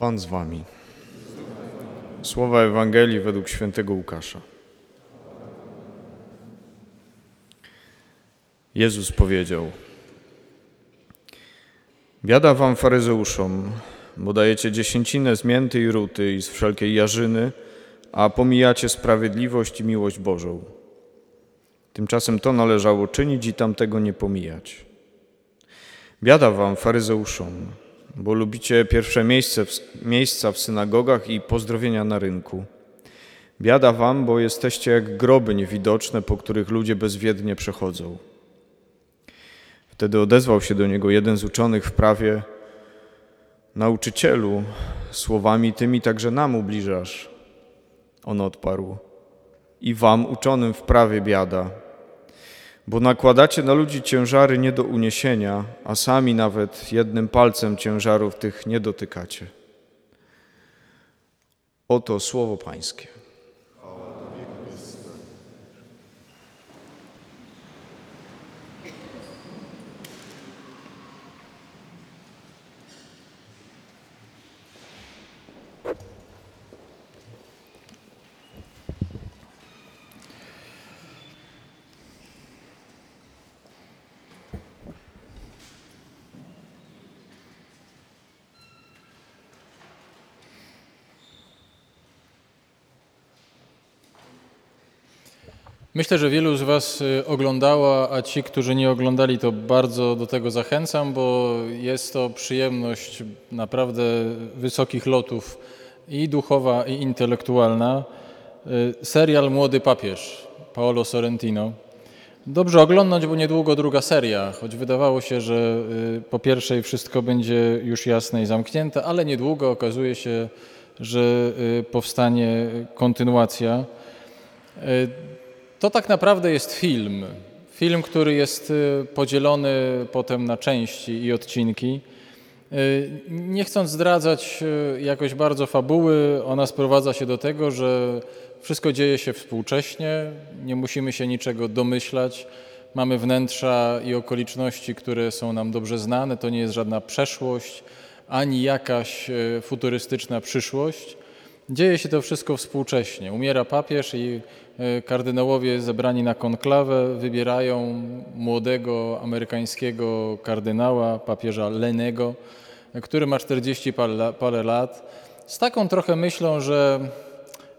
Pan z wami. Słowa Ewangelii według świętego Łukasza. Jezus powiedział: Biada wam faryzeuszom, bo dajecie dziesięcinę z mięty i ruty i z wszelkiej jarzyny, a pomijacie sprawiedliwość i miłość Bożą. Tymczasem to należało czynić i tamtego nie pomijać. Biada wam, faryzeuszom, bo lubicie pierwsze miejsce, miejsca w synagogach i pozdrowienia na rynku. Biada wam, bo jesteście jak groby niewidoczne, po których ludzie bezwiednie przechodzą. Wtedy odezwał się do niego jeden z uczonych w prawie, nauczycielu, słowami tymi także nam ubliżasz. On odparł, i wam uczonym w prawie biada, bo nakładacie na ludzi ciężary nie do uniesienia, a sami nawet jednym palcem ciężarów tych nie dotykacie. Oto słowo Pańskie. Myślę, że wielu z Was y, oglądało, a ci, którzy nie oglądali, to bardzo do tego zachęcam, bo jest to przyjemność naprawdę wysokich lotów i duchowa, i intelektualna. Y, serial Młody Papież Paolo Sorrentino. Dobrze oglądać, bo niedługo druga seria, choć wydawało się, że y, po pierwszej wszystko będzie już jasne i zamknięte, ale niedługo okazuje się, że powstanie kontynuacja. To tak naprawdę jest film. Film, który jest y, podzielony potem na części i odcinki. Y, nie chcąc zdradzać y, jakoś bardzo fabuły, ona sprowadza się do tego, że wszystko dzieje się współcześnie, nie musimy się niczego domyślać. Mamy wnętrza i okoliczności, które są nam dobrze znane. To nie jest żadna przeszłość ani jakaś futurystyczna przyszłość. Dzieje się to wszystko współcześnie. Umiera papież i kardynałowie zebrani na konklawę wybierają młodego amerykańskiego kardynała, papieża Lenego, który ma 40 parę lat, z taką trochę myślą, że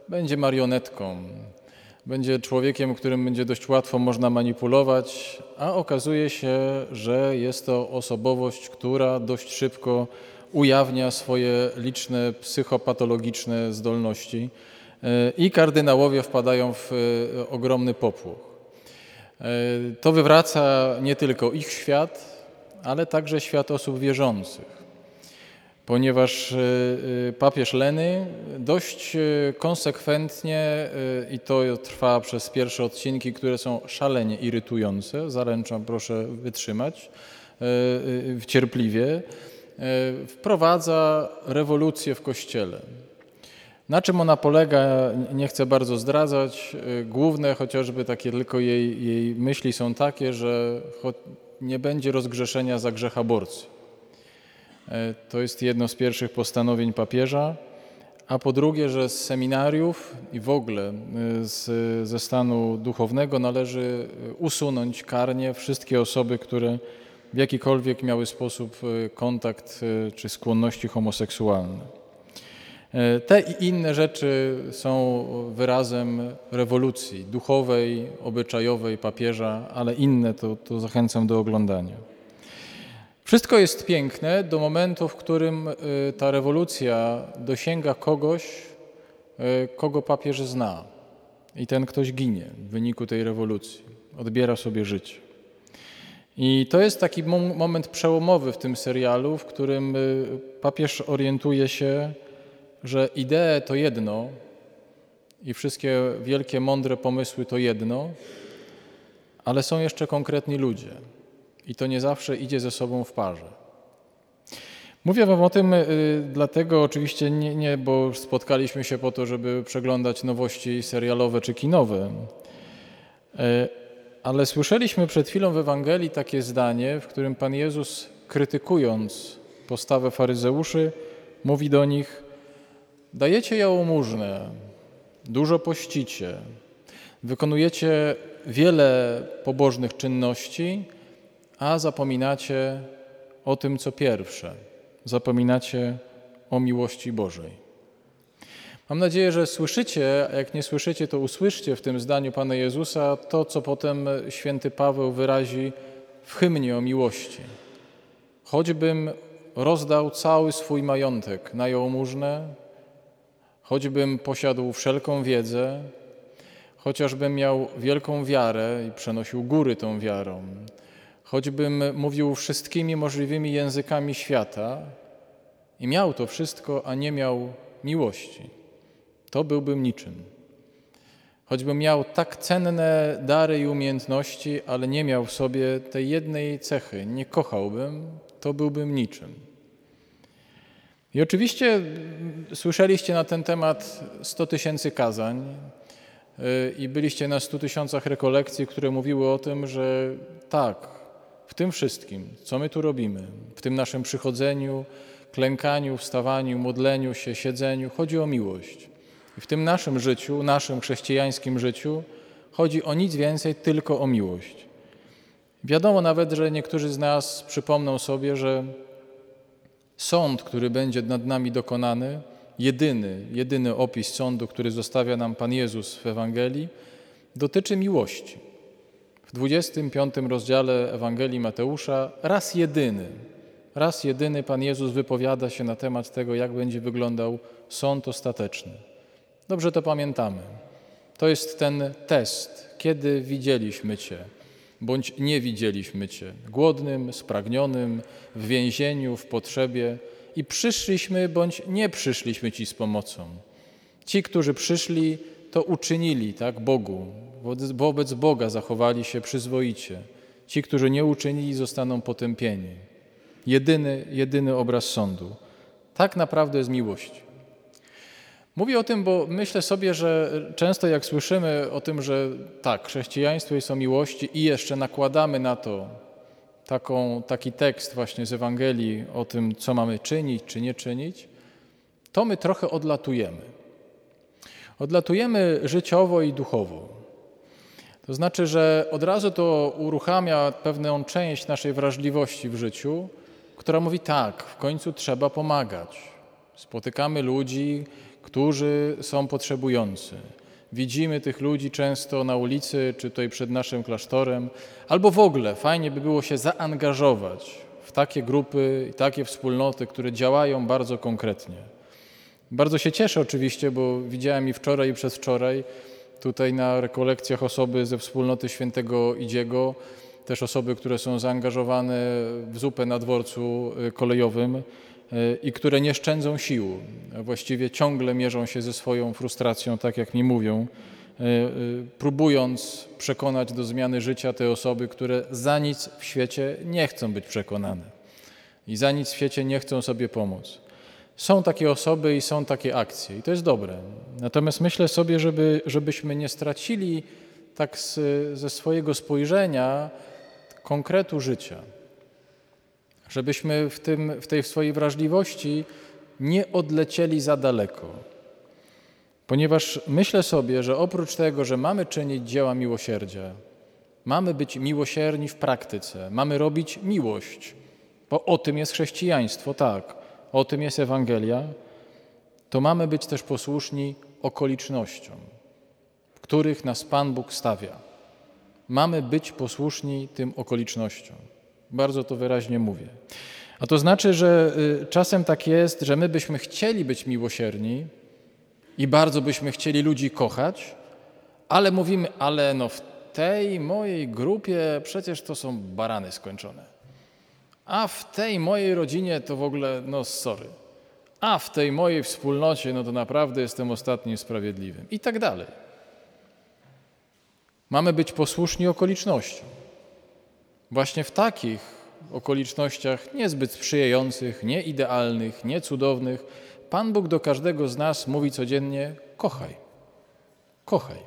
będzie marionetką, będzie człowiekiem, którym będzie dość łatwo można manipulować, a okazuje się, że jest to osobowość, która dość szybko ujawnia swoje liczne psychopatologiczne zdolności. e, i kardynałowie wpadają w e, ogromny popłoch. E, to wywraca nie tylko ich świat, ale także świat osób wierzących, ponieważ papież Leny dość konsekwentnie, i to trwa przez pierwsze odcinki, które są szalenie irytujące, zaręczam, proszę wytrzymać cierpliwie, E, wprowadza rewolucję w Kościele. Na czym ona polega, nie chcę bardzo zdradzać. E, główne chociażby takie tylko jej, jej myśli są takie, że nie będzie rozgrzeszenia za grzech aborcji. E, to jest jedno z pierwszych postanowień papieża. A po drugie, że z seminariów i w ogóle z, ze stanu duchownego należy usunąć karnie wszystkie osoby, które w jakikolwiek miały sposób e, kontakt e, czy skłonności homoseksualne. E, te i inne rzeczy są wyrazem rewolucji duchowej, obyczajowej papieża, ale inne to, to zachęcam do oglądania. Wszystko jest piękne do momentu, w którym ta rewolucja dosięga kogoś, kogo papież zna. I ten ktoś ginie w wyniku tej rewolucji, odbiera sobie życie. I to jest taki moment przełomowy w tym serialu, w którym papież orientuje się, że idee to jedno i wszystkie wielkie, mądre pomysły to jedno, ale są jeszcze konkretni ludzie i to nie zawsze idzie ze sobą w parze. Mówię Wam o tym y, dlatego oczywiście nie, nie, bo spotkaliśmy się po to, żeby przeglądać nowości serialowe czy kinowe. Y, ale słyszeliśmy przed chwilą w Ewangelii takie zdanie, w którym Pan Jezus, krytykując postawę faryzeuszy, mówi do nich: Dajecie jałmużnę, dużo pościcie, wykonujecie wiele pobożnych czynności, a zapominacie o tym, co pierwsze. Zapominacie o miłości Bożej. Mam nadzieję, że słyszycie, a jak nie słyszycie, to usłyszcie w tym zdaniu Pana Jezusa to, co potem święty Paweł wyrazi w hymnie o miłości. Choćbym rozdał cały swój majątek na jałmużnę, choćbym posiadł wszelką wiedzę, chociażbym miał wielką wiarę i przenosił góry tą wiarą, choćbym mówił wszystkimi możliwymi językami świata i miał to wszystko, a nie miał miłości, to byłbym niczym. Choćbym miał tak cenne dary i umiejętności, ale nie miał w sobie tej jednej cechy, nie kochałbym, to byłbym niczym. I oczywiście słyszeliście na ten temat 100 tysięcy kazań y, i byliście na 100 tysiącach rekolekcji, które mówiły o tym, że tak, w tym wszystkim, co my tu robimy, w tym naszym przychodzeniu, klękaniu, wstawaniu, modleniu się, siedzeniu, chodzi o miłość. I w tym naszym życiu, naszym chrześcijańskim życiu, chodzi o nic więcej, tylko o miłość. Wiadomo nawet, że niektórzy z nas przypomną sobie, że sąd, który będzie nad nami dokonany, jedyny, jedyny opis sądu, który zostawia nam Pan Jezus w Ewangelii, dotyczy miłości. W 25 rozdziale Ewangelii Mateusza raz jedyny, raz jedyny Pan Jezus wypowiada się na temat tego, jak będzie wyglądał sąd ostateczny. Dobrze to pamiętamy. To jest ten test, kiedy widzieliśmy Cię, bądź nie widzieliśmy Cię, głodnym, spragnionym, w więzieniu, w potrzebie i przyszliśmy, bądź nie przyszliśmy Ci z pomocą. Ci, którzy przyszli, to uczynili tak Bogu, wobec Boga zachowali się przyzwoicie. Ci, którzy nie uczynili, zostaną potępieni. Jedyny, jedyny obraz sądu. Tak naprawdę jest miłość. Mówię o tym, bo myślę sobie, że często jak słyszymy o tym, że tak, chrześcijaństwo jest o miłości i jeszcze nakładamy na to taką, taki tekst właśnie z Ewangelii o tym, co mamy czynić czy nie czynić, to my trochę odlatujemy. Odlatujemy życiowo i duchowo. To znaczy, że od razu to uruchamia pewną część naszej wrażliwości w życiu, która mówi tak, w końcu trzeba pomagać. Spotykamy ludzi, którzy są potrzebujący. Widzimy tych ludzi często na ulicy, czy tutaj przed naszym klasztorem, albo w ogóle fajnie by było się zaangażować w takie grupy i takie wspólnoty, które działają bardzo konkretnie. Bardzo się cieszę oczywiście, bo widziałem i wczoraj, i przedwczoraj tutaj na rekolekcjach osoby ze wspólnoty świętego Idziego, też osoby, które są zaangażowane w zupę na dworcu y, kolejowym i które nie szczędzą sił. Właściwie ciągle mierzą się ze swoją frustracją, tak jak mi mówią, e, e, próbując przekonać do zmiany życia te osoby, które za nic w świecie nie chcą być przekonane i za nic w świecie nie chcą sobie pomóc. Są takie osoby i są takie akcje i to jest dobre. Natomiast myślę sobie, żeby, żebyśmy nie stracili tak z, ze swojego spojrzenia konkretu życia żebyśmy w, tym, w tej swojej wrażliwości nie odlecieli za daleko. Ponieważ myślę sobie, że oprócz tego, że mamy czynić dzieła miłosierdzia, mamy być miłosierni w praktyce, mamy robić miłość, bo o tym jest chrześcijaństwo, tak, o tym jest Ewangelia, to mamy być też posłuszni okolicznościom, w których nas Pan Bóg stawia. Mamy być posłuszni tym okolicznościom. Bardzo to wyraźnie mówię. A to znaczy, że y, czasem tak jest, że my byśmy chcieli być miłosierni i bardzo byśmy chcieli ludzi kochać, ale mówimy, ale no w tej mojej grupie przecież to są barany skończone. A w tej mojej rodzinie to w ogóle, no sorry. A w tej mojej wspólnocie, no to naprawdę jestem ostatnim sprawiedliwym. I tak dalej. Mamy być posłuszni okolicznościom. Właśnie w takich okolicznościach niezbyt sprzyjających, nieidealnych, niecudownych, Pan Bóg do każdego z nas mówi codziennie: kochaj, kochaj.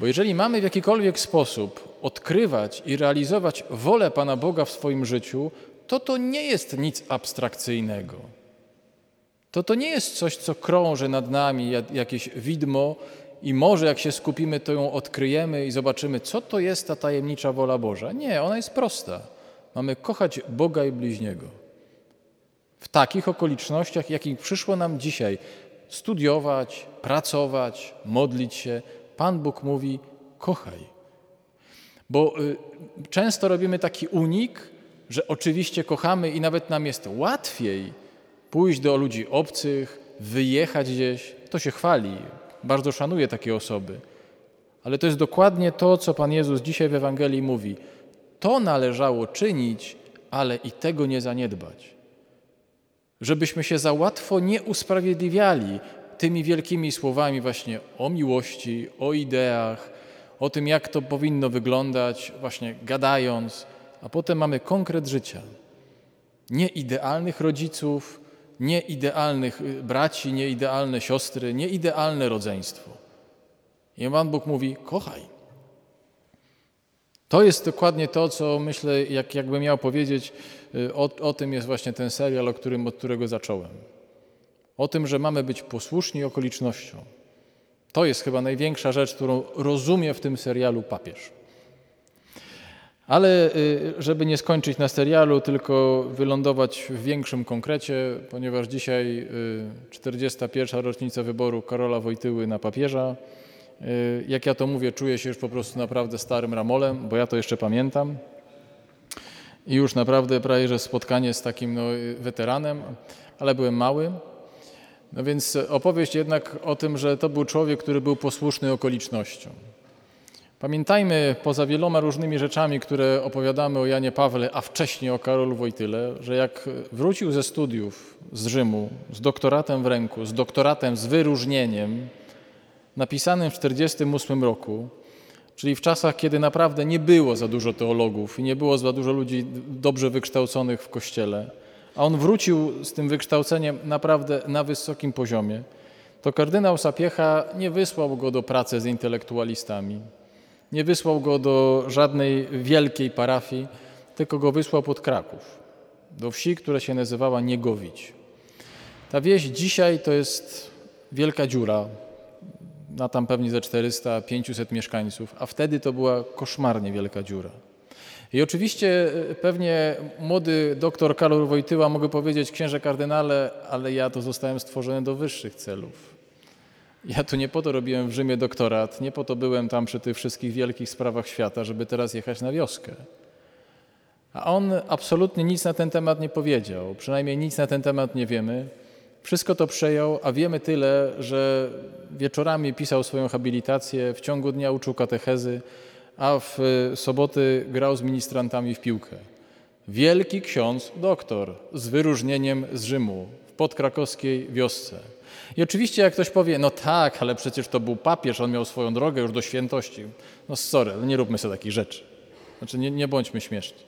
Bo jeżeli mamy w jakikolwiek sposób odkrywać i realizować wolę Pana Boga w swoim życiu, to to nie jest nic abstrakcyjnego. to to nie jest coś, co krąży nad nami, jakieś widmo i może jak się skupimy, to ją odkryjemy i zobaczymy, co to jest ta tajemnicza wola Boża. Nie, ona jest prosta. Mamy kochać Boga i bliźniego. W takich okolicznościach, jakich przyszło nam dzisiaj studiować, pracować, modlić się, Pan Bóg mówi: kochaj. Bo y, często robimy taki unik, że oczywiście kochamy i nawet nam jest łatwiej pójść do ludzi obcych, wyjechać gdzieś. To się chwali. Bardzo szanuję takie osoby. Ale to jest dokładnie to, co Pan Jezus dzisiaj w Ewangelii mówi. To należało czynić, ale i tego nie zaniedbać. Żebyśmy się za łatwo nie usprawiedliwiali tymi wielkimi słowami właśnie o miłości, o ideach, o tym, jak to powinno wyglądać, właśnie gadając, a potem mamy konkret życia. Nie idealnych rodziców, nie idealnych y, braci, nie idealne siostry, nie idealne rodzeństwo. I Pan Bóg mówi: kochaj. To jest dokładnie to, co myślę, jak, jakbym miał powiedzieć, y, o, o tym jest właśnie ten serial, o którym, od którego zacząłem. O tym, że mamy być posłuszni okolicznościom. To jest chyba największa rzecz, którą rozumie w tym serialu papież. Ale y, żeby nie skończyć na serialu, tylko wylądować w większym konkrecie, ponieważ dzisiaj 41. Y, rocznica wyboru Karola Wojtyły na papieża. Y, jak ja to mówię, czuję się już po prostu naprawdę starym ramolem, bo ja to jeszcze pamiętam. I już naprawdę prawie, że spotkanie z takim no, weteranem, ale byłem mały. No więc opowieść jednak o tym, że to był człowiek, który był posłuszny okolicznościom. Pamiętajmy poza wieloma różnymi rzeczami, które opowiadamy o Janie Pawle, a wcześniej o Karolu Wojtyle, że jak wrócił ze studiów z Rzymu, z doktoratem w ręku, z doktoratem z wyróżnieniem, napisanym w 1948 roku, czyli w czasach, kiedy naprawdę nie było za dużo teologów i nie było za dużo ludzi dobrze wykształconych w Kościele, a on wrócił z tym wykształceniem naprawdę na wysokim poziomie, to kardynał Sapiecha nie wysłał go do pracy z intelektualistami, nie wysłał go do żadnej wielkiej parafii, tylko go wysłał pod Kraków, do wsi, która się nazywała Niegowić. Ta wieś dzisiaj to jest wielka dziura, na tam pewnie ze 400-500 mieszkańców, a wtedy to była koszmarnie wielka dziura. I oczywiście e, pewnie młody doktor Karol Wojtyła mogę powiedzieć, księże kardynale, ale ja to zostałem stworzony do wyższych celów. Ja tu nie po to robiłem w Rzymie doktorat, nie po to byłem tam przy tych wszystkich wielkich sprawach świata, żeby teraz jechać na wioskę. A on absolutnie nic na ten temat nie powiedział, przynajmniej nic na ten temat nie wiemy. Wszystko to przejął, a wiemy tyle, że wieczorami pisał swoją habilitację, w ciągu dnia uczył katechezy, a w soboty grał z ministrantami w piłkę. Wielki ksiądz, doktor, z wyróżnieniem z Rzymu, w podkrakowskiej wiosce. I oczywiście jak ktoś powie, no tak, ale przecież to był papież, on miał swoją drogę już do świętości. No sorry, nie róbmy sobie takich rzeczy. Znaczy nie, nie bądźmy śmieszni.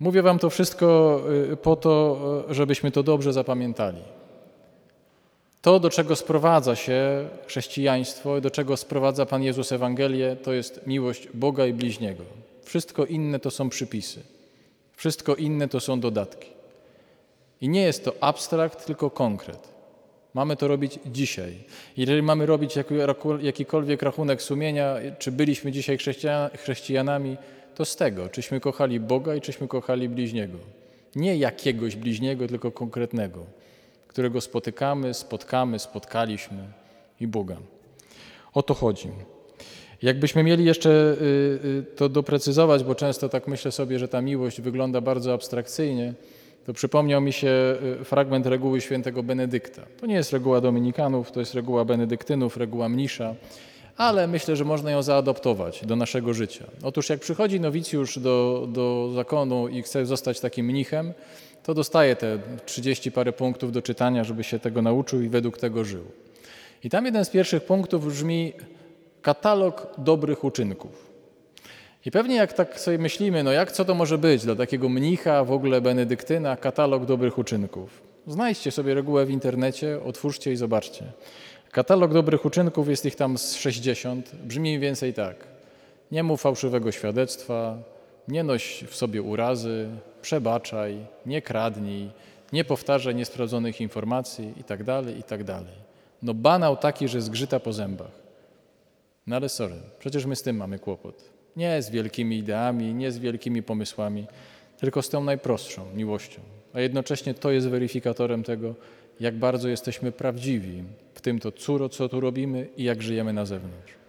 Mówię wam to wszystko y, po to, y, żebyśmy to dobrze zapamiętali. To, do czego sprowadza się chrześcijaństwo, do czego sprowadza Pan Jezus Ewangelię, to jest miłość Boga i bliźniego. Wszystko inne to są przypisy. Wszystko inne to są dodatki. I nie jest to abstrakt, tylko konkret. Mamy to robić dzisiaj. Jeżeli mamy robić jakikolwiek rachunek sumienia, czy byliśmy dzisiaj chrześcijanami, to z tego, czyśmy kochali Boga i czyśmy kochali bliźniego. Nie jakiegoś bliźniego, tylko konkretnego którego spotykamy, spotkamy, spotkaliśmy i Boga. O to chodzi. Jakbyśmy mieli jeszcze y, y, to doprecyzować, bo często tak myślę sobie, że ta miłość wygląda bardzo abstrakcyjnie, to przypomniał mi się y, fragment reguły świętego Benedykta. To nie jest reguła dominikanów, to jest reguła benedyktynów, reguła mnisza, ale myślę, że można ją zaadoptować do naszego życia. Otóż jak przychodzi nowicjusz do, do zakonu i chce zostać takim mnichem, to dostaje te 30 parę punktów do czytania, żeby się tego nauczył i według tego żył. I tam jeden z pierwszych punktów brzmi katalog dobrych uczynków. I pewnie jak tak sobie myślimy, no jak co to może być dla takiego mnicha, w ogóle benedyktyna, katalog dobrych uczynków. Znajdźcie sobie regułę w internecie, otwórzcie i zobaczcie. Katalog dobrych uczynków, jest ich tam z 60, brzmi mniej więcej tak. Nie mów fałszywego świadectwa, nie noś w sobie urazy, przebaczaj, nie kradnij, nie powtarza niesprawdzonych informacji i tak dalej, i tak. No banał taki, że zgrzyta po zębach. No ale sorry, przecież my z tym mamy kłopot. Nie z wielkimi ideami, nie z wielkimi pomysłami, tylko z tą najprostszą miłością. A jednocześnie to jest weryfikatorem tego, jak bardzo jesteśmy prawdziwi w tym, to, co, co tu robimy i jak żyjemy na zewnątrz.